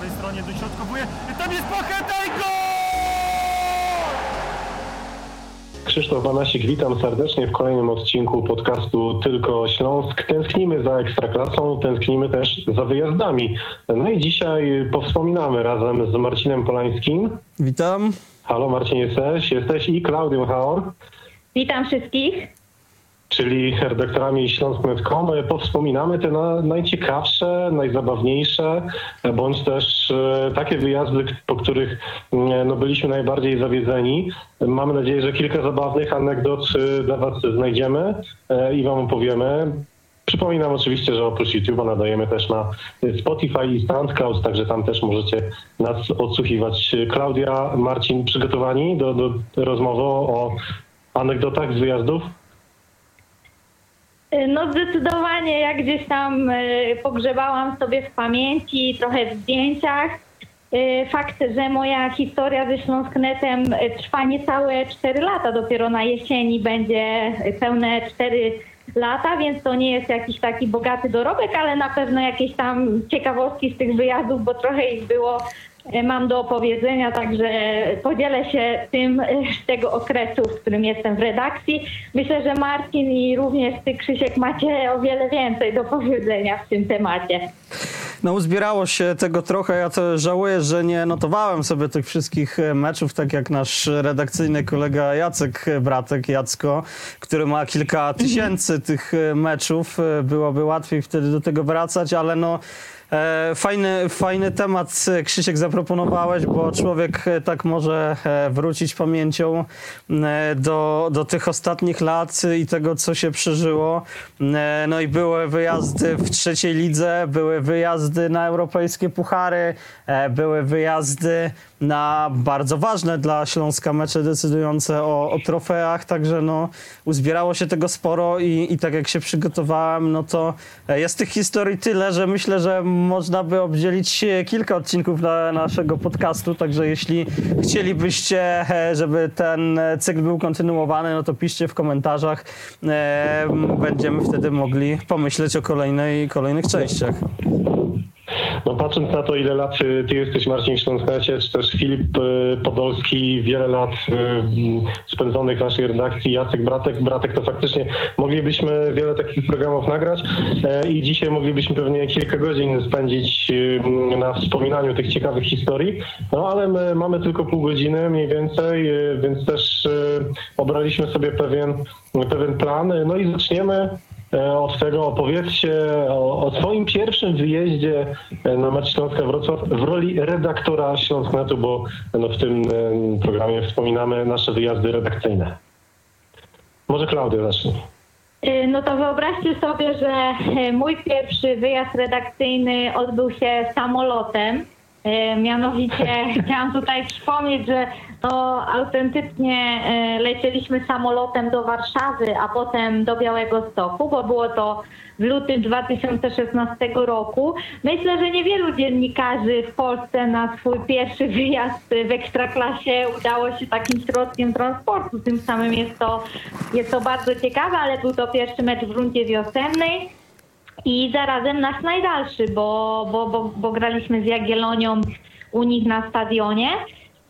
prawej stronie dośrodkowuje. Tam jest Pacheta i gol! Krzysztof Banasik, witam serdecznie w kolejnym odcinku podcastu Tylko Śląsk. Tęsknimy za Ekstraklasą, tęsknimy też za wyjazdami. No i dzisiaj powspominamy razem z Marcinem Polańskim. Witam. Halo Marcin, jesteś? Jesteś i Klaudią Haor, Witam wszystkich. Czyli redaktorami Śląsk.com. Powspominamy te na, najciekawsze, najzabawniejsze, bądź też e, takie wyjazdy, po których e, no, byliśmy najbardziej zawiedzeni. Mamy nadzieję, że kilka zabawnych anegdot e, dla Was znajdziemy e, i Wam opowiemy. Przypominam oczywiście, że oprócz YouTube'a nadajemy też na Spotify i SoundCloud, także tam też możecie nas odsłuchiwać. Klaudia, Marcin, przygotowani do, do rozmowy o anegdotach z wyjazdów? No zdecydowanie, jak gdzieś tam y, pogrzebałam sobie w pamięci, trochę w zdjęciach. Y, Fakt, że moja historia ze Śląsknetem y, trwa niecałe 4 lata, dopiero na jesieni będzie pełne 4 lata, więc to nie jest jakiś taki bogaty dorobek, ale na pewno jakieś tam ciekawostki z tych wyjazdów, bo trochę ich było, y, mam do opowiedzenia, także podzielę się tym y, z tego okresu, w którym jestem w redakcji. Myślę, że Marcin i również ty, Krzysiek, macie o wiele więcej do powiedzenia w tym temacie. No uzbierało się tego trochę. Ja to żałuję, że nie notowałem sobie tych wszystkich e, meczów, tak jak nasz redakcyjny kolega Jacek e, Bratek, Jacko, który ma kilka tysięcy tych e, meczów. Byłoby łatwiej wtedy do tego wracać, ale no fajny, fajny temat e, Krzysiek zaproponowałeś, bo człowiek e, tak może e, wrócić pamięcią e, do, do tych ostatnich lat i tego, co się przeżyło. E, No i były wyjazdy w trzeciej lidze, były wyjazdy na europejskie puchary, e, były wyjazdy na bardzo ważne dla Śląska mecze decydujące o, o trofeach, także no uzbierało się tego sporo i, i tak jak się przygotowałem, no to e, jest tych historii tyle, że myślę, że można by obdzielić kilka odcinków dla naszego podcastu, także jeśli chcielibyście, e, żeby ten e, cykl był kontynuowany, no to piszcie w komentarzach. Będziemy wtedy mogli pomyśleć o kolejnej, kolejnych częściach. No patrząc na to, ile lat y, ty jesteś Marcin w czy też Filip y, Podolski, wiele lat y, spędzonych w naszej redakcji, Jacek Bratek, Bratek, to faktycznie moglibyśmy wiele takich programów nagrać e, i dzisiaj moglibyśmy pewnie kilka godzin spędzić na wspominaniu tych ciekawych historii, no ale my mamy tylko pół godziny mniej więcej, więc też obraliśmy sobie pewien, pewien plan, no i zaczniemy Od tego opowiedzcie o, o swoim pierwszym wyjeździe e, na mecz Śląska Wrocław w roli redaktora Śląsknetu, bo no, w tym e, programie wspominamy nasze wyjazdy redakcyjne. Może Klaudia zacznie. No to wyobraźcie sobie, że e, mój pierwszy wyjazd redakcyjny odbył się samolotem. E, Mianowicie chciałam tutaj wspomnieć, że no, autentycznie e, lecieliśmy samolotem do Warszawy, a potem do Białego Stoku, bo było to w lutym 2016 roku. Myślę, że niewielu dziennikarzy w Polsce na swój pierwszy wyjazd w Ekstraklasie udało się takim środkiem transportu. Tym samym jest to, jest to bardzo ciekawe, ale był to pierwszy mecz w rundzie wiosennej. I zarazem nasz najdalszy, bo, bo, bo, bo graliśmy z Jagiellonią u nich na stadionie.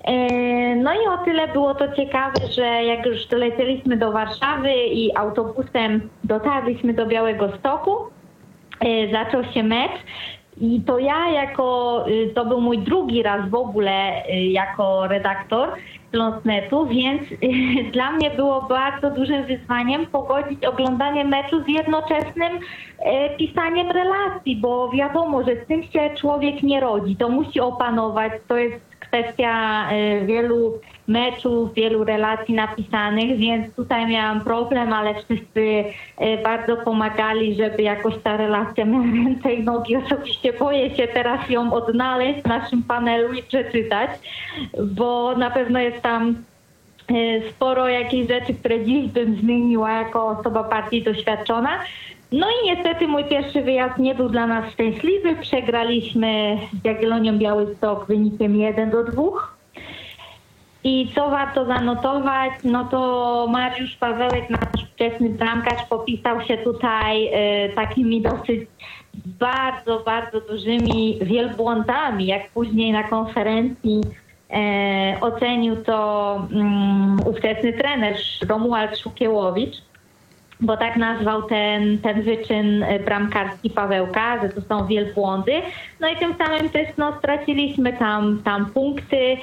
E, No i o tyle było to ciekawe, że jak już dolecieliśmy do Warszawy i autobusem dotarliśmy do Białego Stoku, e, zaczął się mecz. I to ja jako, y, to był mój drugi raz w ogóle y, jako redaktor Śląsknetu, więc y, dla mnie było bardzo dużym wyzwaniem pogodzić oglądanie meczu z jednoczesnym e, pisaniem relacji, bo wiadomo, że z tym się człowiek nie rodzi, to musi opanować, to jest kwestia e, wielu meczów, wielu relacji napisanych, więc tutaj miałam problem, ale wszyscy e, bardzo pomagali, żeby jakoś ta relacja miała ręce i nogi. Osobiście boję się teraz ją odnaleźć w naszym panelu i przeczytać, bo na pewno jest tam e, sporo jakichś rzeczy, które dziś bym zmieniła jako osoba bardziej doświadczona. No i niestety mój pierwszy wyjazd nie był dla nas szczęśliwy. Przegraliśmy z Jagiellonią Białystok wynikiem 1 do 2. I co warto zanotować, no to Mariusz Pawełek, nasz wczesny bramkarz, popisał się tutaj e, takimi dosyć bardzo, bardzo dużymi wielbłądami, jak później na konferencji e, ocenił to mm, ówczesny trener Romuald Szukiełowicz, bo tak nazwał ten, ten wyczyn e, bramkarski Pawełka, że to są wielbłądy. No i tym samym też no, straciliśmy tam, tam punkty.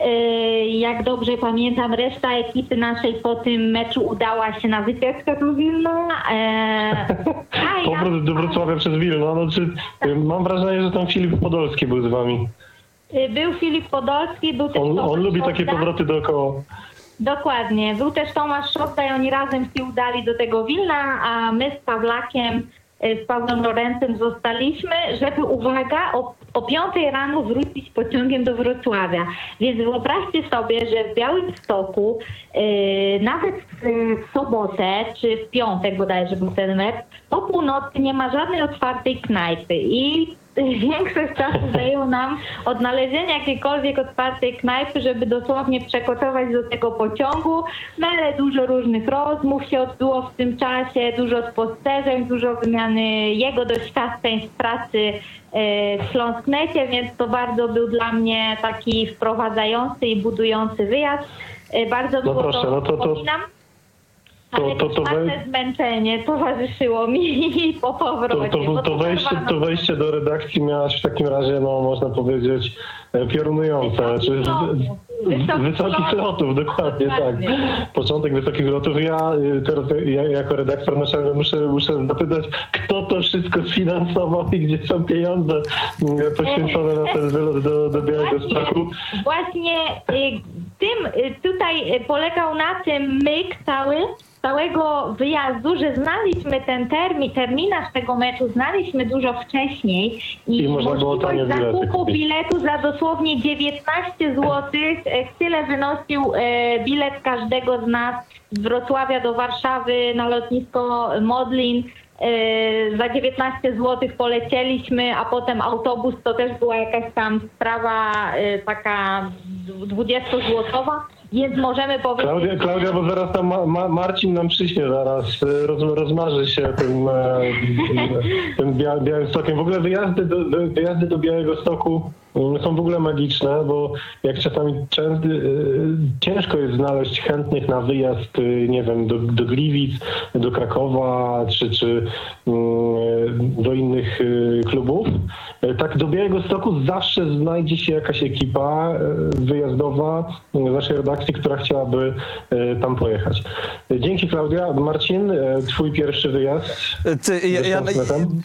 E, Jak dobrze pamiętam, reszta ekipy naszej po tym meczu udała się na wycieczkę do Wilna. E, Powrót do Wrocławia przez Wilno. No, czy, mam wrażenie, że tam Filip Podolski był z wami. e, Był Filip Podolski, był też On, on lubi takie powroty dookoła. Dokładnie. Był też Tomasz Szopda i oni razem się udali do tego Wilna, a my z Pawlakiem, y, z Pawłem Lorencem zostaliśmy, żeby, uwaga, o, o 5 rano wrócić pociągiem do Wrocławia. Więc wyobraźcie sobie, że w Białymstoku yy, nawet w, w sobotę, czy w piątek bodajże był ten mecz, po północy nie ma żadnej otwartej knajpy i większość czasu zajęło nam odnalezienie jakiejkolwiek otwartej knajpy, żeby dosłownie przekotować do tego pociągu. No ale dużo różnych rozmów się odbyło w tym czasie, dużo spostrzeżeń, dużo wymiany jego doświadczeń z pracy e, w Śląsknecie, więc to bardzo był dla mnie taki wprowadzający i budujący wyjazd. E, Bardzo No było proszę, to, no to- to- wspominam. To- to- to wej- zmęczenie towarzyszyło mi po To, powrocie. to, bo to, wejście, to wejście do redakcji miałaś w takim razie, no można powiedzieć, e, piorunujące. Wysokich z- lotów. z- Wysokich lotów. dokładnie, tak. Początek wysokich lotów. Ja y, teraz ja, jako redaktor naczelny muszę, muszę zapytać, kto to wszystko sfinansował i gdzie są pieniądze y, poświęcone na ten wylot do, do Białego Stoku. Właśnie y, tym tutaj polegał na tym myk cały całego wyjazdu, że znaliśmy ten termin, terminarz tego meczu znaliśmy dużo wcześniej i, I można było tanie zakupu biletu za dosłownie 19 zł. Tyle wynosił e, bilet każdego z nas z Wrocławia do Warszawy na lotnisko Modlin. E, Za 19 zł polecieliśmy, a potem autobus to też była jakaś tam sprawa e, taka 20-złotowa, więc możemy powiedzieć... Klaudia, Klaudia, bo zaraz tam ma, ma, Marcin nam przyśnie zaraz, y, roz, rozmarzy się tym, e, tym bia, Białym Stokiem. W ogóle wyjazdy do, wyjazdy do Białego Stoku są w ogóle magiczne, bo jak czasami często, y, ciężko jest znaleźć chętnych na wyjazd, y, nie wiem, do, do Gliwic, do Krakowa, czy, czy mm, do innych y, klubów. Tak do Białego Stoku zawsze znajdzie się jakaś ekipa wyjazdowa z naszej redakcji, która chciałaby tam pojechać. Dzięki Klaudia. Marcin, twój pierwszy wyjazd. Ty, ja, ja,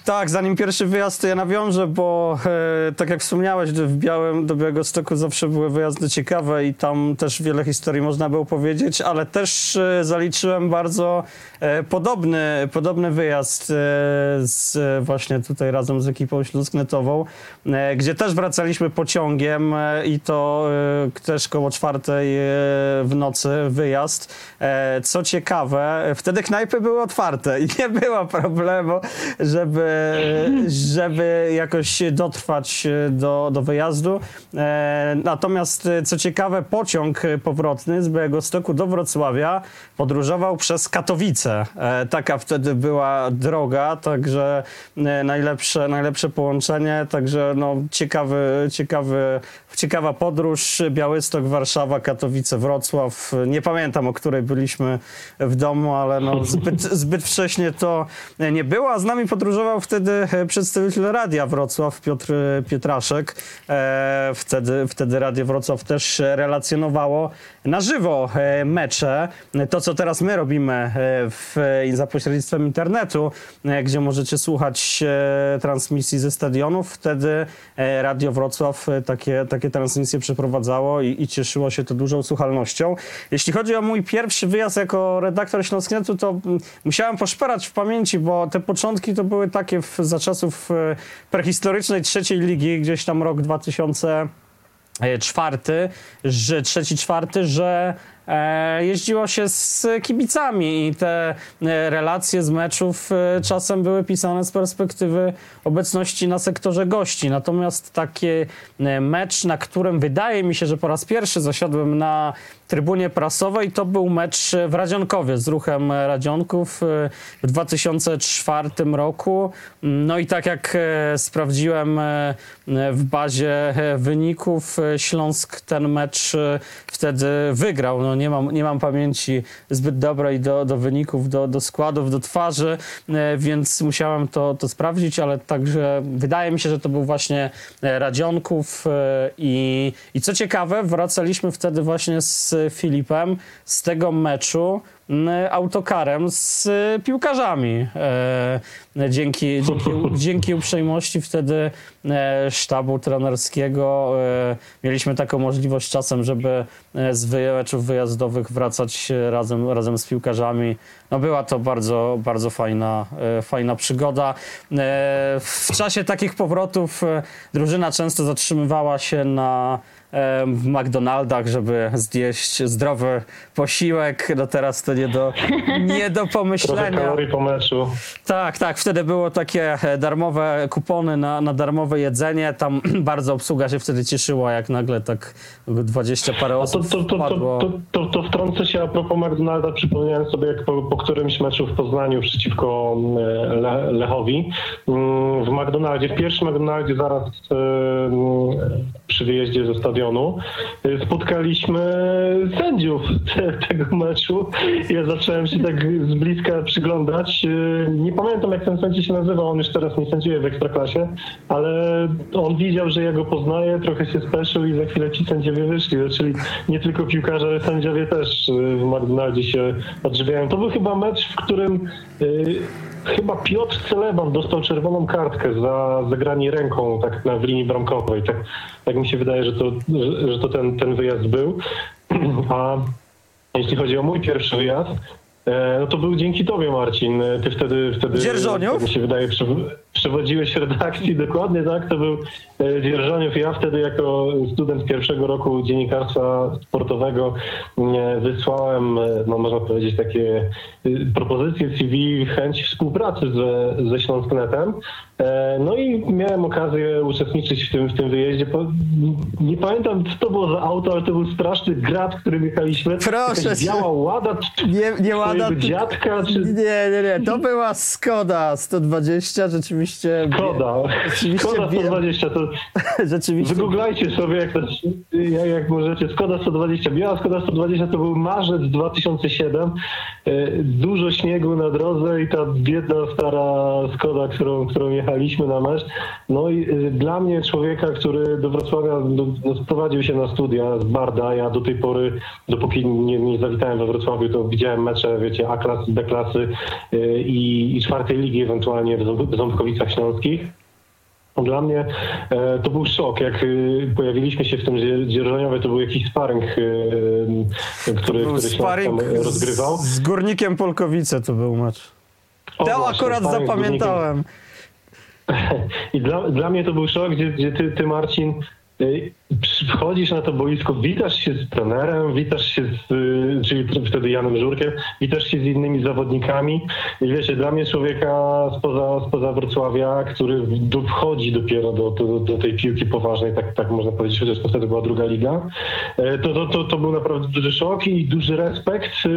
tak, zanim pierwszy wyjazd, to ja nawiążę, bo e, tak jak wspomniałeś, w Białym, do Białego Stoku zawsze były wyjazdy ciekawe i tam też wiele historii można było powiedzieć, ale też e, zaliczyłem bardzo e, podobny, podobny wyjazd e, z, właśnie tutaj razem z ekipą śląsknetową, gdzie też wracaliśmy pociągiem i to też koło czwartej w nocy wyjazd. Co ciekawe, wtedy knajpy były otwarte i nie było problemu, żeby, żeby jakoś dotrwać do, do wyjazdu. E, natomiast e, co ciekawe, pociąg powrotny z Białegostoku do Wrocławia podróżował przez Katowice. E, taka wtedy była droga, także e, najlepsze, najlepsze połączenie, także no, ciekawy, ciekawy, ciekawa podróż. Białystok, Warszawa, Katowice, Wrocław. Nie pamiętam, o której byliśmy w domu, ale no, zbyt, zbyt wcześnie to nie było. A z nami podróżował wtedy e, przedstawiciel Radia Wrocław, Piotr Pietraszek. E, wtedy, wtedy Radio Wrocław też relacjonowało na żywo e, mecze. To, co teraz my robimy e, w, za pośrednictwem internetu, gdzie możecie słuchać transmisji ze stadionów. Wtedy Radio Wrocław takie, takie transmisje przeprowadzało i, i cieszyło się to dużą słuchalnością. Jeśli chodzi o mój pierwszy wyjazd jako redaktor Śląsknetu, to mm, musiałem poszperać w pamięci, bo te początki to były takie w, za czasów prehistorycznej trzeciej ligi, gdzieś tam rok 2000 e, że trzeci, czwarty, że jeździło się z kibicami i te e, relacje z meczów e, czasem były pisane z perspektywy obecności na sektorze gości. Natomiast taki mecz, na którym wydaje mi się, że po raz pierwszy zasiadłem na trybunie prasowej, to był mecz w Radzionkowie z ruchem Radzionków e, w 2004 roku. No i tak jak e, sprawdziłem e, w bazie e, wyników, e, Śląsk ten mecz e, wtedy wygrał. No nie mam, nie mam pamięci zbyt dobrej do, do wyników, do, do składów, do twarzy, e, więc musiałem to, to sprawdzić, ale także wydaje mi się, że to był właśnie e, Radzionków e, i, i co ciekawe, wracaliśmy wtedy właśnie z Filipem z tego meczu autokarem z e, piłkarzami. E, dzięki, dzięki, dzięki uprzejmości wtedy e, sztabu trenerskiego e, mieliśmy taką możliwość czasem, żeby e, z meczów wyjazdowych wracać e, razem, razem z piłkarzami. No była to bardzo, bardzo fajna, e, fajna przygoda. E, W czasie takich powrotów e, drużyna często zatrzymywała się na e, w McDonaldach, żeby zjeść zdrowy posiłek. No teraz to nie do, nie do Trochę pomyślenia. kalorii po meczu. Tak, tak. Wtedy było takie e, darmowe kupony na, na darmowe jedzenie. Tam bardzo obsługa się wtedy cieszyła, jak nagle tak 20 parę A to, osób to, to, to, to, to, wtrącę się a propos McDonalda. Przypomniałem sobie, jak po, po którymś meczu w Poznaniu przeciwko e, Le, Lechowi mm, w McDonaldzie, w pierwszym McDonaldzie zaraz e, przy wyjeździe ze stadionu e, spotkaliśmy sędziów te, tego meczu. Ja zacząłem się tak z bliska przyglądać. E, Nie pamiętam, jak ten sędzia się nazywa. On już teraz nie sędziuje w Ekstraklasie, ale on widział, że ja go poznaję, trochę się speszył i za chwilę ci sędziowie wyszli. Czyli nie tylko piłkarze, ale sędziowie też y, w McDonaldzie się odżywiają. To był chyba mecz, w którym y, chyba Piotr Celeban dostał czerwoną kartkę za zagranie ręką tak na w linii bramkowej. Tak, tak mi się wydaje, że to, że, że to ten, ten wyjazd był. A jeśli chodzi o mój pierwszy wyjazd, e, no to był dzięki tobie, Marcin. E, Ty wtedy, wtedy Dzierżoniów? tak mi się wydaje, przew- przewodziłeś redakcji, dokładnie tak, to był e, Dzierżoniów. Ja wtedy jako student pierwszego roku dziennikarstwa sportowego e, wysłałem, e, no można powiedzieć, takie propozycje CV, chęć współpracy ze, ze Śląsknetem. E, No i miałem okazję uczestniczyć w tym, w tym wyjeździe. Nie pamiętam, co to było za auto, ale to był straszny grad, którym jechaliśmy. Proszę cię. biała łada Nie, nie łada. dziadka, czy... Nie, nie, nie. To była Skoda 120, rzeczywiście. Skoda. Rzeczywiście Skoda wiem. 120, to Rzeczywiście. wygooglajcie sobie, jak, to, jak, jak możecie. Skoda 120. Biała Skoda 120 to był marzec 2007. E, Dużo śniegu na drodze i ta biedna stara Skoda, którą, którą jechaliśmy na mecz. No i e, dla mnie człowieka, który do Wrocławia do, no, sprowadził się na studia z Barda. Ja do tej pory, dopóki nie, nie zawitałem we Wrocławiu, to widziałem mecze, wiecie, A-klasy, B-klasy e, i, i czwartej ligi ewentualnie w Ząb- w Ząbkowicach Śląskich. Dla mnie e, to był szok, jak y, pojawiliśmy się w tym dzie- dzierżoniowie, to był jakiś sparring, y, y, który, Był który sparring rozgrywał. z, z Górnikiem Polkowice to był mecz. O, To właśnie, akurat zapamiętałem. I dla, dla mnie to był szok, gdzie, gdzie ty, ty, Marcin, y, przychodzisz na to boisko, witasz się z trenerem, witasz się z, y, czyli wtedy Janem Żurkiem, witasz się z innymi zawodnikami. I wiecie, dla mnie człowieka spoza, spoza Wrocławia, który wchodzi dopiero do, do, do tej piłki poważnej, tak, tak można powiedzieć, chociaż to wtedy była druga liga, e, to, to, to, to był naprawdę duży szok i duży respekt y,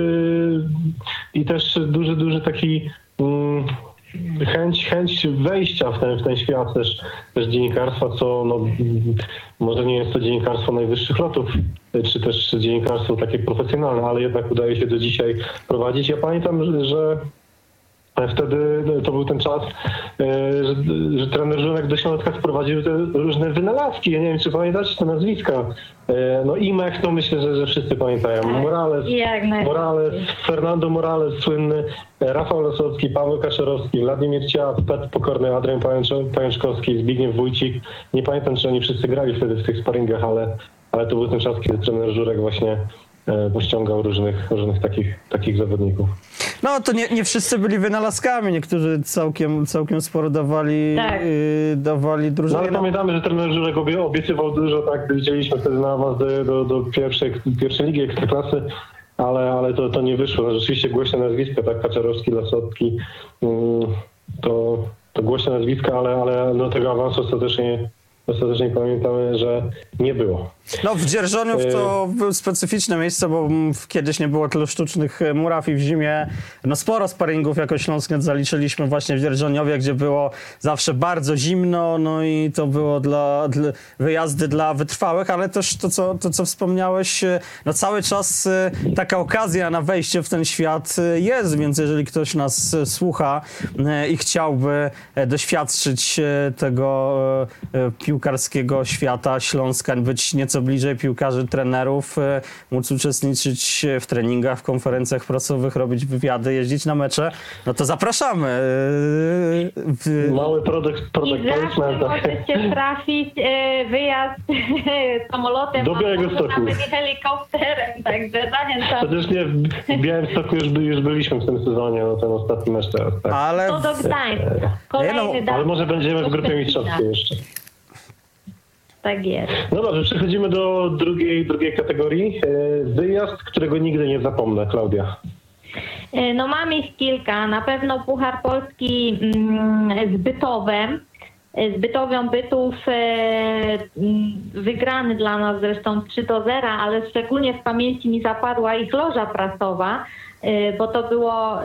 i też duży, duży taki... mm, chęć, chęć wejścia w ten, w ten świat też, też dziennikarstwa, co no, może nie jest to dziennikarstwo najwyższych lotów, czy też dziennikarstwo takie profesjonalne, ale jednak udaje się do dzisiaj prowadzić. Ja pamiętam, że Wtedy to był ten czas, e, że, że trener Żurek do Śląska wprowadził te różne wynalazki. Ja nie wiem, czy pamiętacie te nazwiska. E, No Imech, no myślę, że, że wszyscy pamiętają. Morales, Jak najbardziej. Morales, Fernando Morales słynny, e, Rafał Losowski, Paweł Kaczorowski, Władimir Ciap, Petr Pokorny, Adrian Pajączkowski, Zbigniew Wójcik. Nie pamiętam, czy oni wszyscy grali wtedy w tych sparingach, ale, ale to był ten czas, kiedy trener Żurek właśnie e, pościągał różnych, różnych takich, takich zawodników. No to nie, nie wszyscy byli wynalazkami, niektórzy całkiem, całkiem sporo dawali, Tak. yy, dawali No ale pamiętamy, że trener Żurek obie- obiecywał dużo, tak, gdy widzieliśmy wtedy na awans do, do, do pierwszej, pierwszej ligi Ekstraklasy, ale, ale to, to nie wyszło. No, rzeczywiście głośne nazwiska, tak, Kaczarowski, Lasotki, mm, to, to głośne nazwiska, ale, ale no, tego awansu ostatecznie, ostatecznie pamiętamy, że nie było. No w Dzierżoniów to było specyficzne miejsce, bo kiedyś nie było tylu sztucznych e, muraw i w zimie no sporo sparingów jako Śląsknet zaliczyliśmy właśnie w Dzierżoniowie, gdzie było zawsze bardzo zimno, no i to było dla, dla wyjazdy dla wytrwałych, ale też to co, to, co wspomniałeś, e, no cały czas e, taka okazja na wejście w ten świat e, jest, więc jeżeli ktoś nas e, słucha e, i chciałby e, doświadczyć e, tego e, e, piłkarskiego świata Śląska, być nieco bliżej piłkarzy, trenerów, e, móc uczestniczyć w treningach, w konferencjach prasowych, robić wywiady, jeździć na mecze, no to zapraszamy. e, w- Mały produkt, I produkt placement. tak. możecie trafić e, wyjazd samolotem Do albo Białegostoku. nawet helikopterem, także zachęcam. Chociaż nie, w Białymstoku już, by- już byliśmy w tym sezonie, no ten ostatni mecz teraz, tak. Ale To do Gdańska. Nie Kolejny no, Ale może będziemy w grupie mistrzowskiej jeszcze. Tak jest. No dobrze, przechodzimy do drugiej, drugiej kategorii. E, Wyjazd, którego nigdy nie zapomnę, Klaudia. E, No mam ich kilka. Na pewno Puchar Polski mm, z Bytowem. E, Z Bytowią Bytów mm, wygrany dla nas zresztą 3 do 0, ale szczególnie w pamięci mi zapadła ich loża prasowa, bo to było e,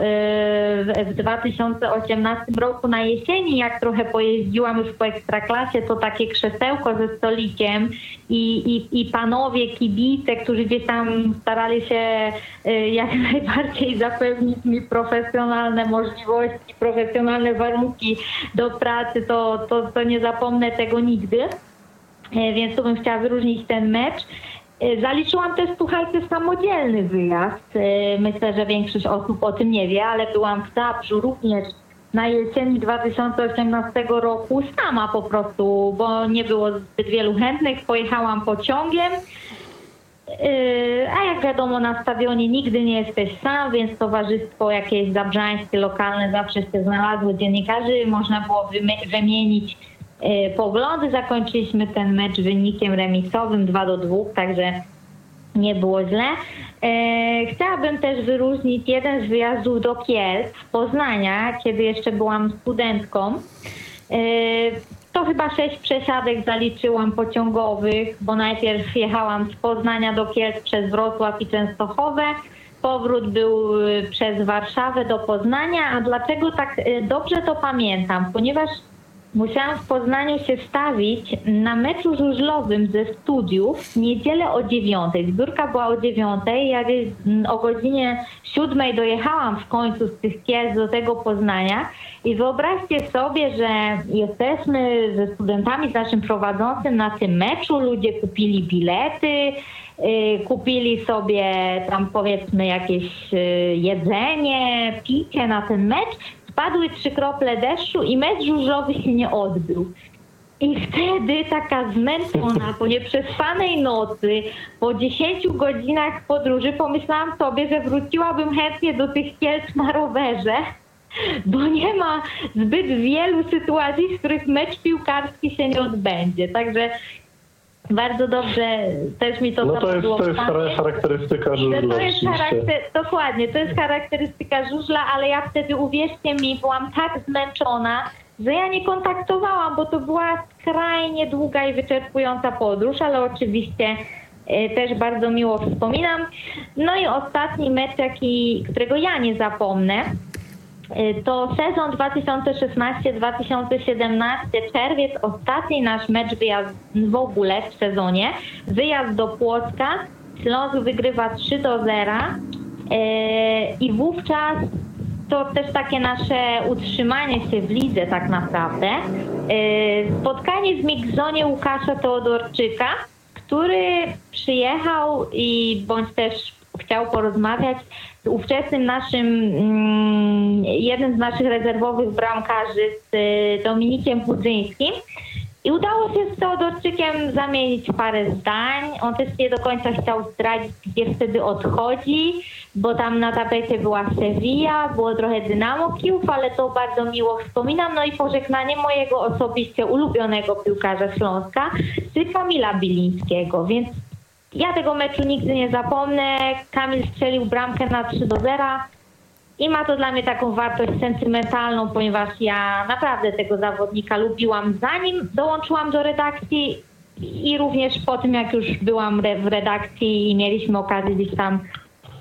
w- w 2018 roku na jesieni, jak trochę pojeździłam już po Ekstraklasie, to takie krzesełko ze stolikiem i, i, i panowie kibice, którzy gdzieś tam starali się e, jak najbardziej zapewnić mi profesjonalne możliwości, profesjonalne warunki do pracy, to, to, to nie zapomnę tego nigdy. Więc tu bym chciała wyróżnić ten mecz. E, Zaliczyłam też, słuchajcie, samodzielny wyjazd. E, Myślę, że większość osób o tym nie wie, ale byłam w Zabrzu również na jesieni 2018 roku sama po prostu, bo nie było zbyt wielu chętnych. Pojechałam pociągiem. Yy, A jak wiadomo, na stadionie nigdy nie jesteś sam, więc towarzystwo jakieś zabrzańskie, lokalne zawsze się znalazło dziennikarzy. Można było wymi- wymienić poglądy. Zakończyliśmy ten mecz wynikiem remisowym 2 do 2, także nie było źle. E, chciałabym też wyróżnić jeden z wyjazdów do Kielc, Poznania, kiedy jeszcze byłam studentką. E, to chyba sześć przesiadek zaliczyłam pociągowych, bo najpierw jechałam z Poznania do Kielc przez Wrocław i Częstochowę. Powrót był przez Warszawę do Poznania. A dlaczego tak dobrze to pamiętam? Ponieważ Musiałam w Poznaniu się stawić na meczu żużlowym ze studiów w niedzielę o dziewiątej. Zbiórka była o dziewiątej. Ja mm, o godzinie siódmej dojechałam w końcu z tych Kielc do tego Poznania. I wyobraźcie sobie, że jesteśmy ze studentami, z naszym prowadzącym na tym meczu. Ludzie kupili bilety, y, kupili sobie tam powiedzmy jakieś y, jedzenie, picie na ten mecz. Spadły trzy krople deszczu i mecz żużlowy się nie odbył. I wtedy taka zmęczona po nieprzespanej nocy, po 10 godzinach podróży, pomyślałam sobie, że wróciłabym chętnie do tych Kielc na rowerze, bo nie ma zbyt wielu sytuacji, w których mecz piłkarski się nie odbędzie. Także bardzo dobrze też mi to No to jest, to jest charakterystyka To, żużla to jest oczywiście. charakter, dokładnie, to jest charakterystyka żużla, ale ja wtedy, uwierzcie mi, byłam tak zmęczona, że ja nie kontaktowałam, bo to była skrajnie długa i wyczerpująca podróż, ale oczywiście e, też bardzo miło wspominam. No i ostatni mecz, jaki, którego ja nie zapomnę, to sezon 2016-2017, czerwiec, ostatni nasz mecz wyjazd w ogóle w sezonie. Wyjazd do Płocka. Śląsk wygrywa 3 do 0 y, i wówczas to też takie nasze utrzymanie się w lidze tak naprawdę. Y, Spotkanie w Migzonie Łukasza Teodorczyka, który przyjechał i bądź też chciał porozmawiać z ówczesnym naszym, mm, jednym z naszych rezerwowych bramkarzy, z y, Dominikiem Budzyńskim. I udało się z Teodorczykiem zamienić parę zdań. On też nie do końca chciał zdradzić, gdzie wtedy odchodzi, bo tam na tapecie była Sevilla, było trochę Dynamo Kijów, ale to bardzo miło wspominam. No i pożegnanie mojego osobiście ulubionego piłkarza Śląska, czyli Kamila Bilińskiego. Więc Ja tego meczu nigdy nie zapomnę. Kamil strzelił bramkę na 3 do 0 i ma to dla mnie taką wartość sentymentalną, ponieważ ja naprawdę tego zawodnika lubiłam zanim dołączyłam do redakcji i również po tym, jak już byłam w redakcji i mieliśmy okazję gdzieś tam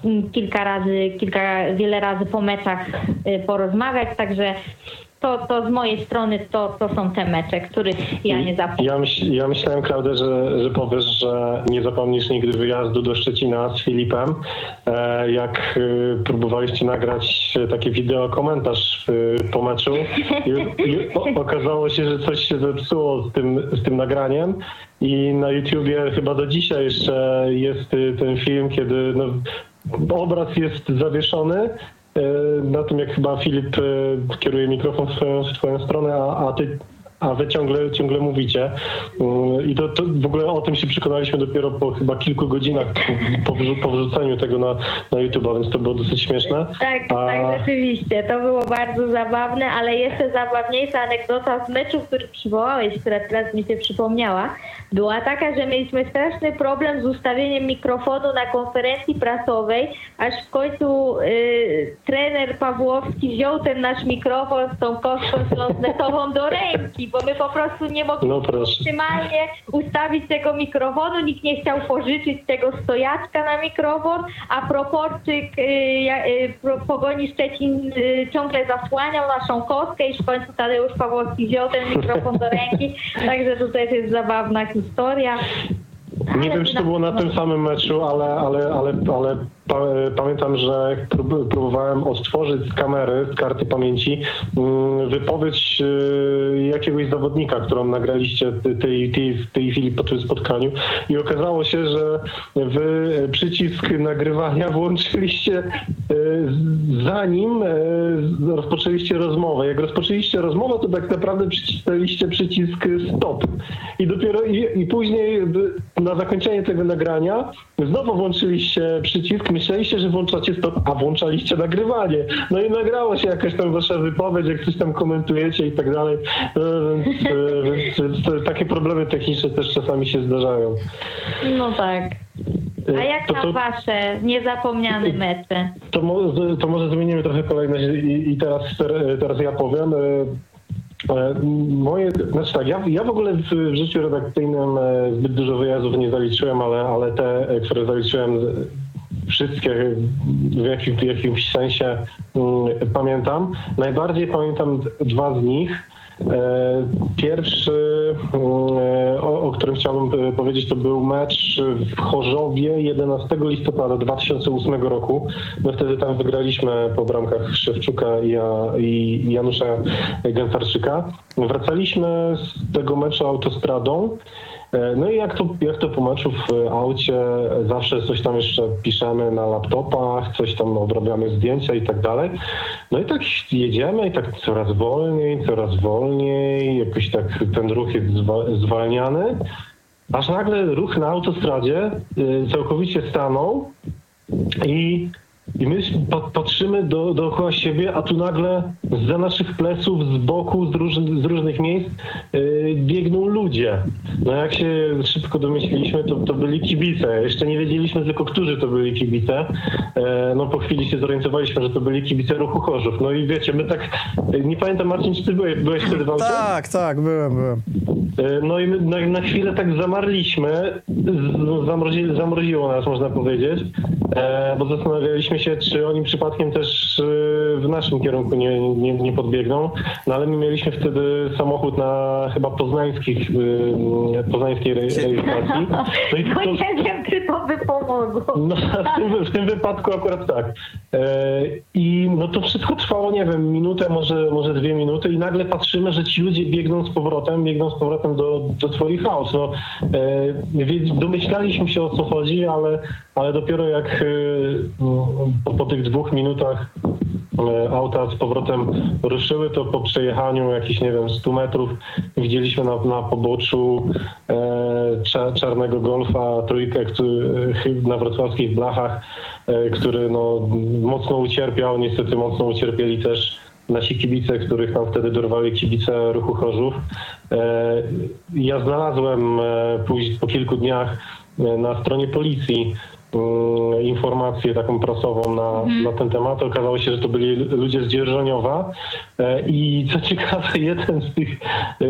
mm, kilka razy, kilka, wiele razy po meczach y, porozmawiać, także to, to z mojej strony to, to są te mecze, których ja nie zapomnę. Ja, myśl, ja myślałem, Klaudia, że, że powiesz, że nie zapomnisz nigdy wyjazdu do Szczecina z Filipem, e, jak e, próbowaliście nagrać taki wideo komentarz e, po meczu i, i okazało się, że coś się zepsuło z tym, z tym nagraniem i na YouTubie chyba do dzisiaj jeszcze jest e, ten film, kiedy no, obraz jest zawieszony na tym, jak chyba Filip e, kieruje mikrofon w swoją, w twoją stronę, a, a ty a wy ciągle, ciągle mówicie. Mm, I to, to w ogóle o tym się przekonaliśmy dopiero po chyba kilku godzinach po, po wrzuceniu tego na, na YouTube, więc to było dosyć śmieszne. Tak, A- tak, rzeczywiście. To było bardzo zabawne, ale jeszcze zabawniejsza anegdota z meczu, który przywołałeś, która teraz mi się przypomniała, była taka, że mieliśmy straszny problem z ustawieniem mikrofonu na konferencji prasowej, aż w końcu y, trener Pawłowski wziął ten nasz mikrofon z tą kostką śląznetową do ręki, bo my po prostu nie mogliśmy No optymalnie ustawić tego mikrofonu, nikt nie chciał pożyczyć tego stojaczka na mikrofon, a proporczyk y, y, pro, Pogoni Szczecin y, ciągle zasłaniał naszą kostkę i w końcu Tadeusz Pawłowski wziął ten mikrofon do ręki, także to też jest zabawna historia. Nie Ale wiem, czy to było na tym samym meczu, ale, ale, ale, ale pamiętam, że próbowałem odtworzyć z kamery, z karty pamięci, mm, wypowiedź y, jakiegoś zawodnika, którą nagraliście ty, ty, ty w tej chwili po tym spotkaniu i okazało się, że wy przycisk nagrywania włączyliście y, zanim y, rozpoczęliście rozmowę. Jak rozpoczęliście rozmowę, to tak naprawdę przycisnęliście przycisk stop. I dopiero i, i później na zakończenie tego nagrania znowu włączyliście przycisk, myśleliście, że włączacie stop, a włączaliście nagrywanie. No i nagrało się jakaś tam wasza wypowiedź, jak coś tam komentujecie i tak dalej. No, Więc, więc to, takie problemy techniczne też czasami się zdarzają. No tak. A jak To- tam to- wasze niezapomniane mecze? To, to może zmienimy trochę kolejność i, i teraz, teraz ja powiem. E, e, Moje, znaczy tak, ja, ja w ogóle w, w życiu redakcyjnym e, zbyt dużo wyjazdów nie zaliczyłem, ale, ale te, e, które zaliczyłem, wszystkie w, jakim, w jakimś sensie mm, pamiętam. Najbardziej pamiętam dwa z nich. E, Pierwszy, mm, o, o którym chciałbym e, powiedzieć, to był mecz w Chorzowie 11 listopada 2008 roku. My wtedy tam wygraliśmy po bramkach Szewczuka i, Ja- i Janusza Gętarczyka. Wracaliśmy z tego meczu autostradą. E, No i jak to, jak to w aucie, zawsze coś tam jeszcze piszemy na laptopach, coś tam obrabiamy zdjęcia i tak dalej. No i tak jedziemy i tak coraz wolniej, coraz wolniej, jakoś tak ten ruch jest zwa- zwalniany. Aż nagle ruch na autostradzie całkowicie stanął i, i my pa- patrzymy do, dookoła siebie, a tu nagle za naszych pleców, z boku, z, róż, z różnych miejsc y, biegną ludzie. No jak się szybko domyśliliśmy, to, to byli kibice. Jeszcze nie wiedzieliśmy tylko, którzy to byli kibice. E, no po chwili się zorientowaliśmy, że to byli kibice ruchu Chorzów. No i wiecie, my tak, nie pamiętam Marcin, czy ty byłeś, byłeś wtedy w? Tak, tak, byłem, byłem. E, No i my na, na chwilę tak zamarliśmy, z- no, zamrozi, zamroziło nas, można powiedzieć, e, bo zastanawialiśmy się, czy oni przypadkiem też e, w naszym kierunku nie, nie, nie podbiegną, no ale my mieliśmy wtedy samochód na chyba poznańskich, e, poznańskiej re- rejestracji. No i No to, nie wiem, czy to by pomogło. no, w, tym, w tym wypadku akurat tak. E, I no to wszystko trwało, nie wiem, minutę, może, może dwie minuty i nagle patrzymy, że ci ludzie biegną z powrotem, biegną z powrotem do, do swoich aut. No, e, domyślaliśmy się o co chodzi, ale, ale dopiero jak e, po, po tych dwóch minutach e, auta z powrotem ruszyły, to po przejechaniu jakichś, nie wiem, 100 metrów widzieliśmy na, na poboczu e, cza, czarnego golfa, trójkę który, na wrocławskich blachach, e, który no, mocno ucierpiał. Niestety mocno ucierpieli też nasi kibice, których tam wtedy dorwali kibice ruchu Chorzów. E, ja znalazłem e, później, po kilku dniach e, na stronie policji informację taką prasową na, na ten temat. Okazało się, że to byli ludzie z Dzierżoniowa E, i co ciekawe, jeden z tych e,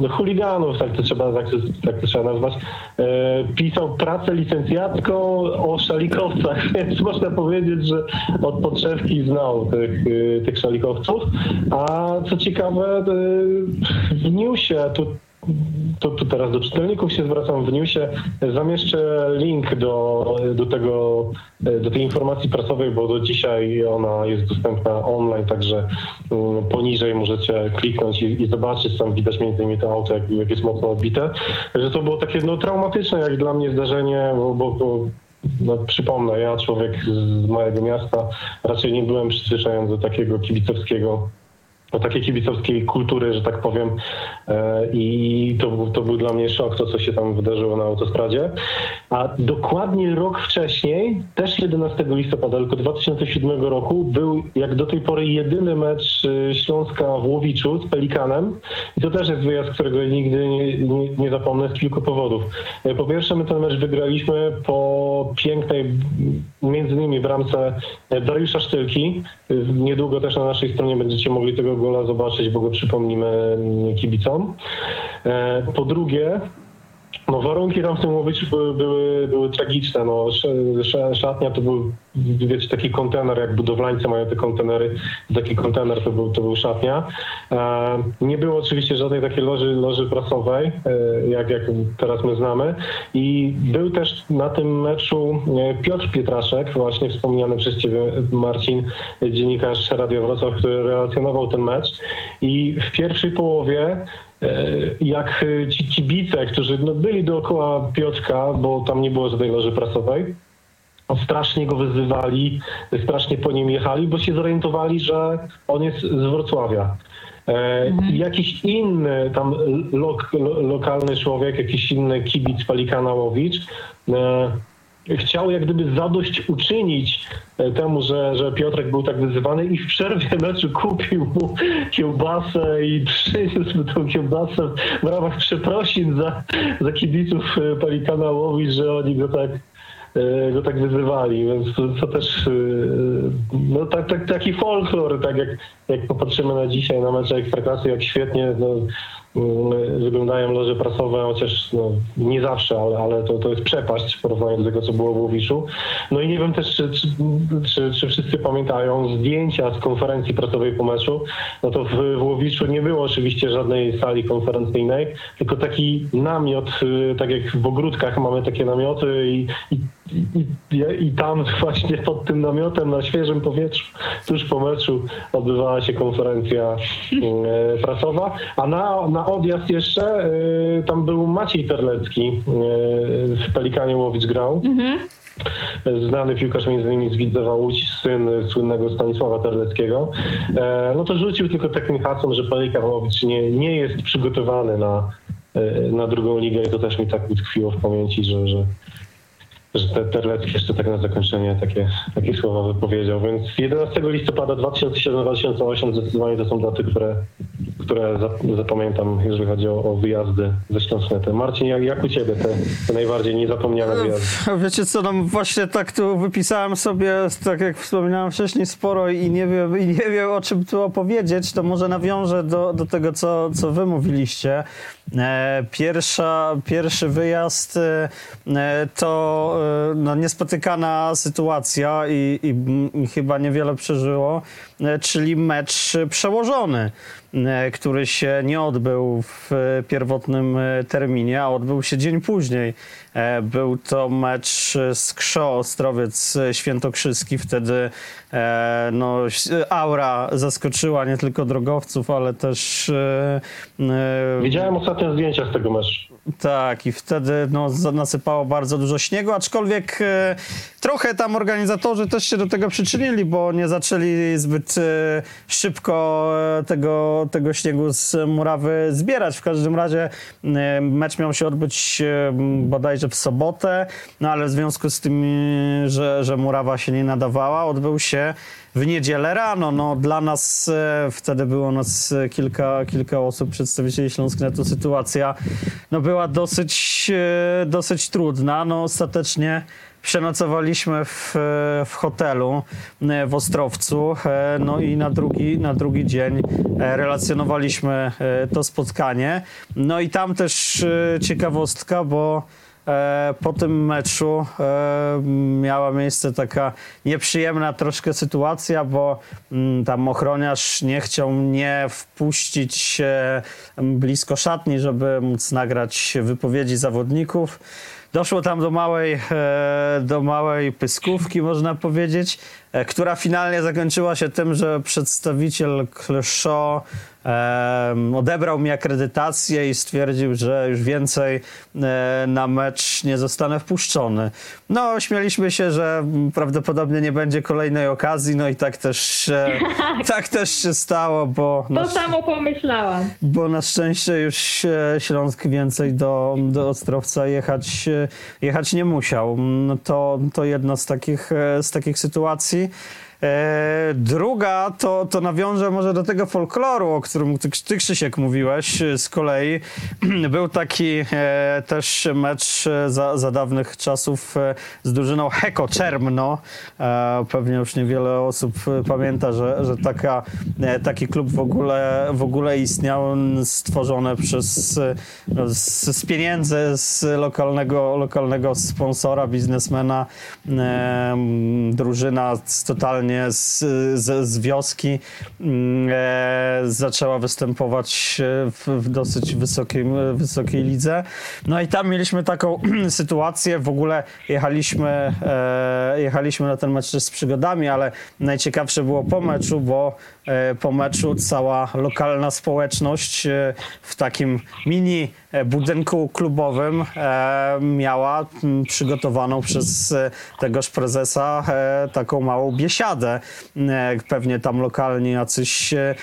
no, chuliganów, tak to trzeba, tak, to- tak to trzeba nazwać, e, pisał pracę licencjacką o szalikowcach, więc można powiedzieć, że od podszewki znał tych, tych szalikowców. A co ciekawe, w newsie, tu to, to teraz do czytelników się zwracam w newsie. Zamieszczę link do, do tego, do tej informacji prasowej, bo do dzisiaj ona jest dostępna online, także mm, poniżej możecie kliknąć i, i zobaczyć. Tam widać między innymi to auto, jak, jak jest mocno odbite. Że to było takie no, traumatyczne jak dla mnie zdarzenie, bo, bo, no, przypomnę, ja człowiek z małego miasta raczej nie byłem przyzwyczajony do takiego kibicowskiego do takiej kibicowskiej kultury, że tak powiem. E, I to, był- to był dla mnie szok, to co się tam wydarzyło na autostradzie. A dokładnie rok wcześniej, też 11 listopada, tylko 2007 roku, był jak do tej pory jedyny mecz e, Śląska w Łowiczu z Pelikanem. I to też jest wyjazd, którego nigdy nie, nie, nie zapomnę z kilku powodów. E, Po pierwsze, my ten mecz wygraliśmy po pięknej, między innymi bramce e, Dariusza Sztylki. Niedługo też na naszej stronie będziecie mogli tego gola zobaczyć, bo go przypomnimy kibicom. Po drugie, no warunki tam w tym Łowiczu były, były, tragiczne. No, sz- sz- szatnia to był, wiecie, taki kontener, jak budowlańcy mają te kontenery, taki kontener to był, to był szatnia. E, nie było oczywiście żadnej takiej loży, loży prasowej, e, jak, jak teraz my znamy. I był też na tym meczu e, Piotr Pietraszek, właśnie wspomniany przez ciebie Marcin, dziennikarz Radia Wrocław, który relacjonował ten mecz. I w pierwszej połowie jak e, ci kibice, którzy no, byli dookoła Piotrka, bo tam nie było żadnej loży prasowej, strasznie go wyzywali, strasznie po nim jechali, bo się zorientowali, że on jest z Wrocławia. E, i Jakiś inny tam lo, lokalny człowiek, jakiś inny kibic Palikana Łowicz e, chciał jak gdyby zadość uczynić e, temu, że, że Piotrek był tak wyzywany i w przerwie meczu kupił mu kiełbasę i przyniósł tą kiełbasę w ramach przeprosin za, za kibiców e, Pelikana że oni go tak e, go tak wyzywali, więc to, to też no, tak, tak, taki folklor, tak jak, jak popatrzymy na dzisiaj na mecze Ekstraklasy, jak świetnie no, wyglądają loże prasowe, chociaż no, nie zawsze, ale, ale to, to jest przepaść w porównaniu do tego, co było w Łowiszu. No i nie wiem też, czy, czy, czy, czy wszyscy pamiętają zdjęcia z konferencji prasowej po meczu. No to w, w Łowiczu nie było oczywiście żadnej sali konferencyjnej, tylko taki namiot, y, tak jak w ogródkach mamy takie namioty i, i, i, i, i tam właśnie pod tym namiotem na świeżym powietrzu, tuż po meczu odbywała się konferencja y, prasowa, a na, na odjazd jeszcze y, tam był Maciej Terlecki, y, w Pelikanie Łowicz grał. Znany piłkarz między innymi z Widzewa Łódź, syn słynnego Stanisława Terleckiego. E, no to rzucił tylko takim hasłem, że Pelikan Łowicz nie, nie jest przygotowany na, e, na drugą ligę i to też mi tak utkwiło w pamięci, że, że, że te Terlecki jeszcze tak na zakończenie takie, takie słowa wypowiedział. Więc 11 listopada 2007-2008 zdecydowanie to są daty, które, które zap- zapamiętam, jeżeli chodzi o, o wyjazdy ze Śląsknetem. Marcin, jak, jak u ciebie te, te najbardziej niezapomniane wyjazdy? Wiecie co, no właśnie tak tu wypisałem sobie, tak jak wspominałem wcześniej, sporo i nie wiem, i nie wiem o czym tu opowiedzieć, to może nawiążę do, do tego, co, co wy mówiliście. E, pierwsza, pierwszy wyjazd e, e, to no, niespotykana sytuacja i, i, chyba niewiele przeżyło, czyli mecz przełożony, który się nie odbył w pierwotnym terminie, a odbył się dzień później. E, Był to mecz z Krzo Ostrowiec Świętokrzyski. Wtedy e, no, aura zaskoczyła nie tylko drogowców, ale też e, e, Widziałem ostatnio zdjęcia z tego meczu. Tak, i wtedy no, nasypało bardzo dużo śniegu, aczkolwiek e, trochę tam organizatorzy też się do tego przyczynili, bo nie zaczęli zbyt e, szybko e, tego, tego śniegu z murawy zbierać. W każdym razie e, mecz miał się odbyć e, bodajże w sobotę, no ale w związku z tym, e, że, że murawa się nie nadawała, odbył się w niedzielę rano. No, dla nas e, wtedy było nas kilka, kilka osób, przedstawicieli Śląsknetu. Sytuacja no, była dosyć dosyć, e, dosyć trudna. No ostatecznie przenocowaliśmy w, e, w hotelu e, w Ostrowcu, no i na drugi, na drugi dzień relacjonowaliśmy to spotkanie. No i tam też ciekawostka, bo po tym meczu e, miała miejsce taka nieprzyjemna troszkę sytuacja, bo mm, tam ochroniarz nie chciał mnie wpuścić e, blisko szatni, żeby móc nagrać wypowiedzi zawodników. Doszło tam do małej, e, do małej pyskówki, można powiedzieć, e, która finalnie zakończyła się tym, że przedstawiciel Kleszo e, odebrał mi akredytację i stwierdził, że już więcej e, na mecz nie zostanę wpuszczony. No, śmialiśmy się, że prawdopodobnie nie będzie kolejnej okazji, no i tak też, e, tak też się stało, bo na, To samo pomyślałam. bo na szczęście już e, Śląsk więcej do, do Ostrowca jechać, e, jechać nie musiał. No To, to jedna z takich, e, z takich sytuacji. E, druga to, to nawiążę może do tego folkloru, o którym ty, ty Krzysiek mówiłeś e, z kolei. Był taki e, też mecz e, za, za dawnych czasów e, z drużyną Heko Czermno. E, pewnie już niewiele osób e, pamięta, że, że taka, e, taki klub w ogóle, w ogóle istniał, stworzony przez, e, no, z, z pieniędzy z lokalnego, lokalnego sponsora, biznesmena. E, drużyna z, totalnie z, z, z wioski mm, e, zaczęła występować e, w, w dosyć wysokim, wysokiej lidze. No i tam mieliśmy taką sytuację, w ogóle jechaliśmy, e, jechaliśmy na ten mecz z przygodami, ale najciekawsze było po meczu, bo e, po meczu cała lokalna społeczność e, w takim mini e, budynku klubowym e, miała przygotowaną przez e, tegoż prezesa e, taką małą biesiadę. E, pewnie tam lokalni jacyś e,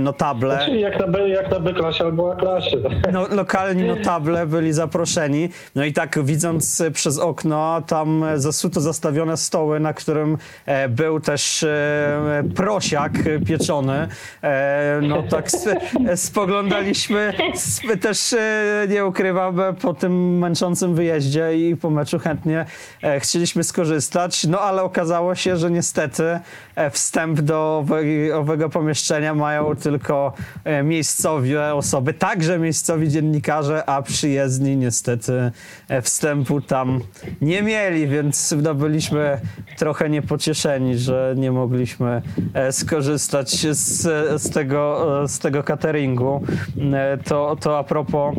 notable. Czyli jak na jak na B klasie albo A klasie. No, lokalni notable byli zaproszeni. No i tak widząc e, przez okno, tam e, zasuto zastawione stoły, na którym e, był też e, prosiak pieczony. E, no tak spoglądaliśmy, sp- też e, nie ukrywam, po tym męczącym wyjeździe i po meczu chętnie e, chcieliśmy skorzystać, no ale okazało się, że niestety wstęp do owego pomieszczenia mają tylko miejscowe osoby, także miejscowi dziennikarze, a przyjezdni niestety wstępu tam nie mieli, więc no, byliśmy trochę niepocieszeni, że nie mogliśmy skorzystać z, z, tego, z tego cateringu. E, To, to a propos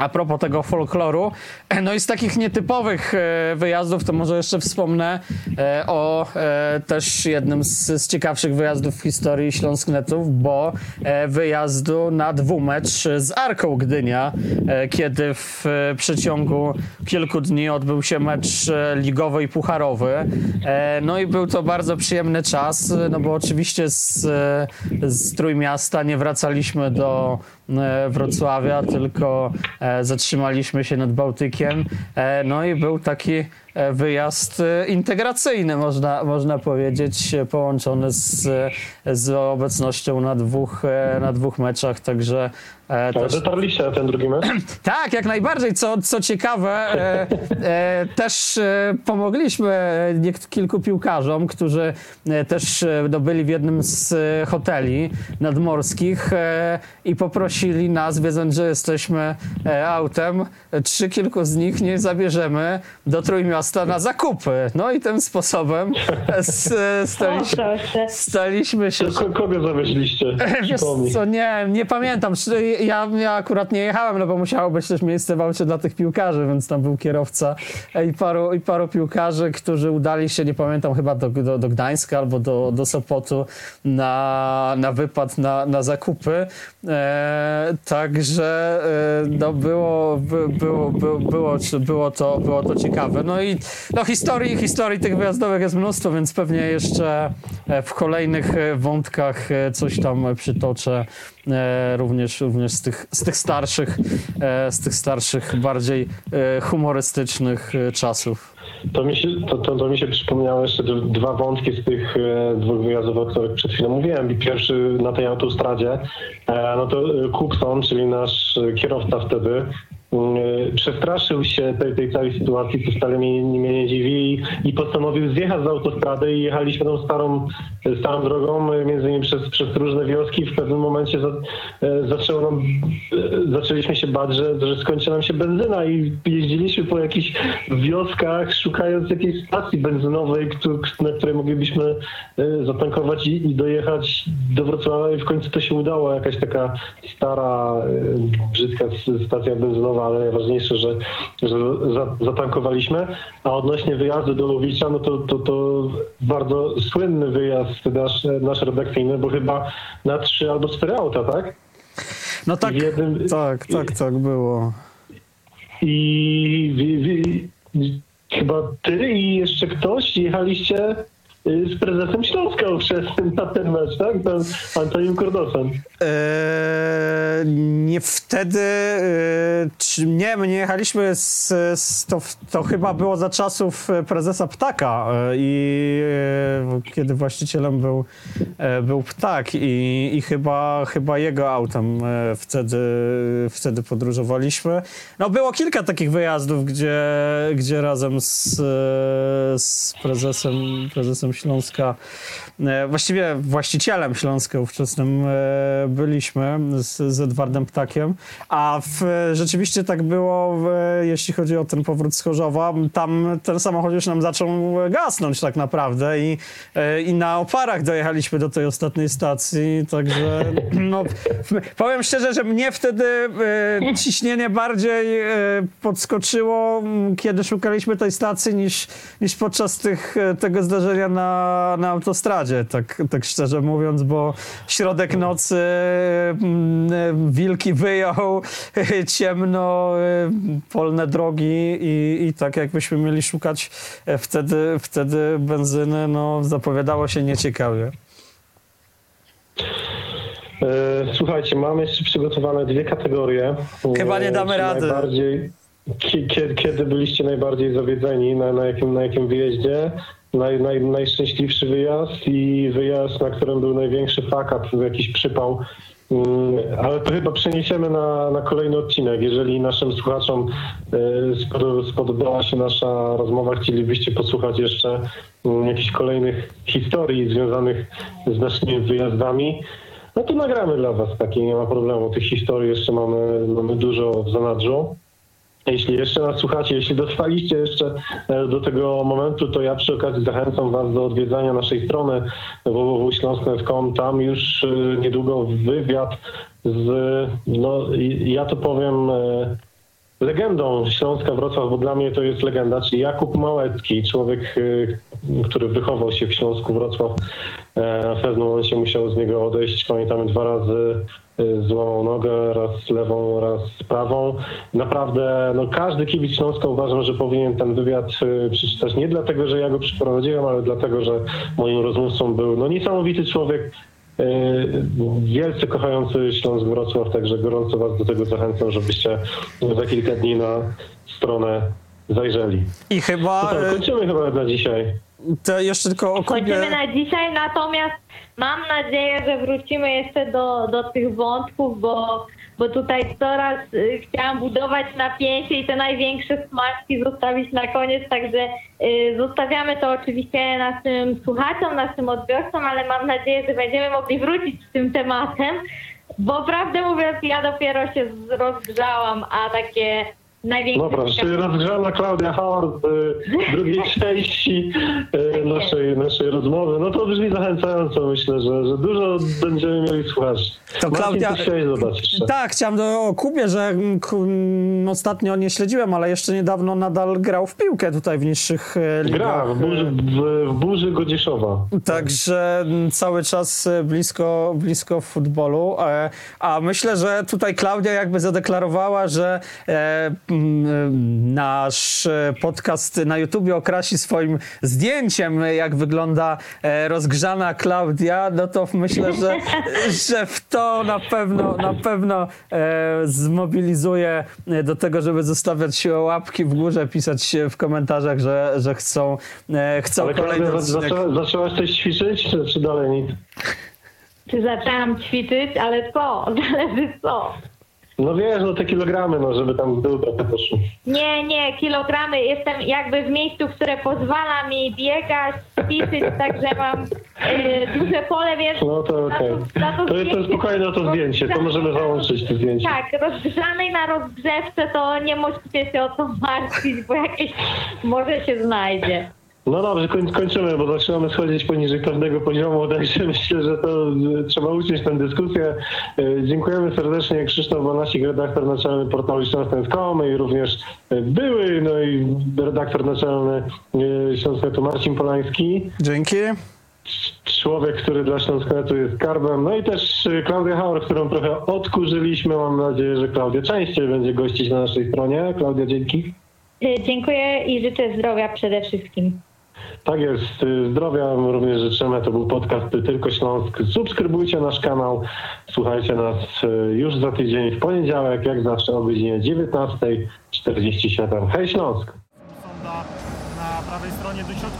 a propos tego folkloru, no i z takich nietypowych e, wyjazdów, to może jeszcze wspomnę e, o e, też jednym z, z ciekawszych wyjazdów w historii Śląsknetów, bo wyjazdu na dwumecz z Arką Gdynia, kiedy w przeciągu kilku dni odbył się mecz ligowy i pucharowy. No i był to bardzo przyjemny czas, no bo oczywiście z, z Trójmiasta nie wracaliśmy do Wrocławia, tylko e, zatrzymaliśmy się nad Bałtykiem. E, No i był taki e, wyjazd e, integracyjny, można, można powiedzieć, e, połączony z, z obecnością na dwóch, e, na dwóch meczach, także e, Ale też, dotarliście ten drugi mecz? tak, jak najbardziej. Co, co ciekawe, e, e, też e, pomogliśmy e, kilku piłkarzom, którzy e, też e, no, w jednym z e, hoteli nadmorskich e, i poprosili nas, wiedząc, że jesteśmy e, autem, e, czy kilku z nich nie zabierzemy do Trójmiasta na zakupy. No i tym sposobem staliśmy, staliśmy się... Ko- Kogo zawieźliście? Wiesz co, nie, nie pamiętam. Ja, ja akurat nie jechałem, no bo musiało być też miejsce w aucie dla tych piłkarzy, więc tam był kierowca i paru, i paru piłkarzy, którzy udali się, nie pamiętam, chyba do, do, do Gdańska albo do, do Sopotu na, na wypad, na, na zakupy. E, także e, no było, by, było, było, było, było, to, było to ciekawe. No i no, historii, historii tych wyjazdowych jest mnóstwo, więc pewnie jeszcze e, w kolejnych e, wątkach e, coś tam przytoczę również, również z, tych, z tych starszych, z tych starszych, bardziej humorystycznych czasów. To mi, się, to, to, to mi się przypomniały jeszcze dwa wątki z tych dwóch wyjazdów, o których przed chwilą mówiłem. I pierwszy na tej autostradzie, no to Cookson, czyli nasz kierowca wtedy, przestraszył się tej, tej całej sytuacji, co wcale mnie, mnie nie dziwi i, postanowił zjechać z autostrady i jechaliśmy tą starą, starą drogą, e, między innymi przez, przez różne wioski. W pewnym momencie za, e, zaczęło nam, e, zaczęliśmy się bać, że, że skończy nam się benzyna i jeździliśmy po jakichś wioskach, szukając jakiejś stacji benzynowej, na której moglibyśmy zatankować i, i dojechać do Wrocławia i w końcu to się udało. Jakaś taka stara, brzydka stacja benzynowa, ale najważniejsze, że, że za, zatankowaliśmy. A odnośnie wyjazdu do Łowicza, no to, to, to bardzo słynny wyjazd nasz, nasz redakcyjny, bo chyba na trzy albo cztery auta, tak? No tak, jednym- tak, tak, tak było. I wi, wi, chyba ty i jeszcze ktoś jechaliście z prezesem Śląska ówczesnym na ten mecz, tak? Ten Antonim Kordosem. Eee, nie wtedy, eee, czy, nie, my nie jechaliśmy z, z to, to chyba było za czasów e, prezesa Ptaka e, i e, kiedy właścicielem był, e, był Ptak i, i chyba, chyba jego autem e, wtedy, wtedy podróżowaliśmy. No było kilka takich wyjazdów, gdzie, gdzie razem z, e, z prezesem, prezesem Śląska, e, właściwie właścicielem Śląska ówczesnym e, byliśmy z, z Edwardem Ptakiem, a w, rzeczywiście tak było, jeśli chodzi o ten powrót z Chorzowa, tam ten samochód już nam zaczął gasnąć tak naprawdę i, e, i na oparach dojechaliśmy do tej ostatniej stacji, także no, powiem szczerze, że mnie wtedy e, ciśnienie bardziej e, podskoczyło, kiedy szukaliśmy tej stacji niż, niż podczas tych, e, tego zdarzenia na, na autostradzie, tak, tak szczerze mówiąc, bo środek nocy, m, e, wilki wyjął, ciemno, polne drogi i, i tak jakbyśmy mieli szukać e, wtedy, wtedy benzyny, no zapowiadało się nieciekawie. E, Słuchajcie, mamy jeszcze przygotowane dwie kategorie. Chyba nie E, damy rady. Najbardziej, ki- kiedy, kiedy byliście najbardziej zawiedzeni, na, na, jakim, na jakim wyjeździe? Naj, naj, najszczęśliwszy wyjazd i wyjazd, na którym był największy fakat, jakiś przypał. Mm, Ale to chyba przeniesiemy na, na kolejny odcinek. Jeżeli naszym słuchaczom e, spod- spodobała się nasza rozmowa, chcielibyście posłuchać jeszcze mm, jakichś kolejnych historii związanych z naszymi wyjazdami, no to nagramy dla Was taki, nie ma problemu. Tych historii jeszcze mamy, mamy dużo w zanadrzu. Jeśli jeszcze nas słuchacie, jeśli dotrwaliście jeszcze e, do tego momentu, to ja przy okazji zachęcam Was do odwiedzania naszej strony www.śląsk.com. Tam już e, niedługo wywiad z, no ja to powiem, e, legendą Śląska Wrocław, bo dla mnie to jest legenda, czyli Jakub Małecki, człowiek, który wychował się w Śląsku Wrocław. E, W pewnym momencie musiał z niego odejść. Pamiętamy dwa razy y, złamał nogę, raz lewą, raz prawą. Naprawdę, no każdy kibic Śląska uważam, że powinien ten wywiad y, przeczytać. Nie dlatego, że ja go przeprowadziłem, ale dlatego, że moim rozmówcą był no, niesamowity człowiek, wielce kochający Śląsk Wrocław, także gorąco Was do tego zachęcam, żebyście za kilka dni na stronę zajrzeli. I chyba No e, kończymy chyba na dzisiaj. To jeszcze tylko o Kubie... Kończymy na dzisiaj, natomiast mam nadzieję, że wrócimy jeszcze do, do tych wątków, bo, bo tutaj coraz y, chciałam budować napięcie i te największe smaczki zostawić na koniec, także y, zostawiamy to oczywiście naszym słuchaczom, naszym odbiorcom, ale mam nadzieję, że będziemy mogli wrócić z tym tematem, bo prawdę mówiąc ja dopiero się rozgrzałam, a takie największe... Dobra, czyli rozgrzana Klaudia Howard w drugiej części y, naszej, naszej rozmowy. No to brzmi zachęcająco. Myślę, że, że dużo będziemy mieli słuchaczy. To Klaudia- jeszcze? Tak, chciałem do, o Kubie, że mm, ku- mm, ostatnio nie śledziłem, ale jeszcze niedawno nadal grał w piłkę tutaj w niższych e, ligach. Gra w burzy, w, w burzy Godzieszowa. Także mm, cały czas e, blisko, blisko futbolu. E, A myślę, że tutaj Klaudia jakby zadeklarowała, że e, mm, nasz e, podcast na YouTubie okrasi swoim zdjęciem, e, jak wygląda e, rozgrzana Klaudia, no to myślę, że, że w to na pewno, na pewno e, zmobilizuje e, do tego, żeby zostawiać łapki w górze, pisać w komentarzach, że, że chcą, e, chcą Ale kolejny Klaudia, odcinek. zaczęła, zaczęłaś coś ćwiczyć, czy, czy dalej nic? Czy zaczęłam ćwiczyć, ale co? Zależy co. No wiesz, no te kilogramy, no żeby tam w dół trochę poszło. Nie, nie, kilogramy. Jestem jakby w miejscu, które pozwala mi biegać, ćwiczyć, także mam y, duże pole, więc... No to okej. na To, to zdjęcie- spokojnie na to zdjęcie, to możemy załączyć to zdjęcie. Tak, rozgrzanej na rozgrzewce to nie musicie się o to martwić, bo jakieś może się znajdzie. No dobrze, koń, kończymy, bo zaczynamy schodzić poniżej pewnego poziomu, także myślę, że to trzeba uciąć tę dyskusję. E, Dziękujemy serdecznie Krzysztof Banasik, redaktor naczelny portalu Śląsk.com i również e, były, no i redaktor naczelny e, Śląsk.netu Marcin Polański. Dzięki. Człowiek, który dla Śląsknetu jest skarbem. No i też Klaudia Hauer, którą trochę odkurzyliśmy. Mam nadzieję, że Klaudia częściej będzie gościć na naszej stronie. Klaudia, dzięki. Dziękuję i życzę zdrowia przede wszystkim. Tak jest, zdrowia również życzymy. To był podcast Ty Tylko Śląsk. Subskrybujcie nasz kanał, słuchajcie nas y, już za tydzień w poniedziałek, jak zawsze o godzinie 19.47. Hej Śląsk! Na prawej stronie dośrodkowuje. Tam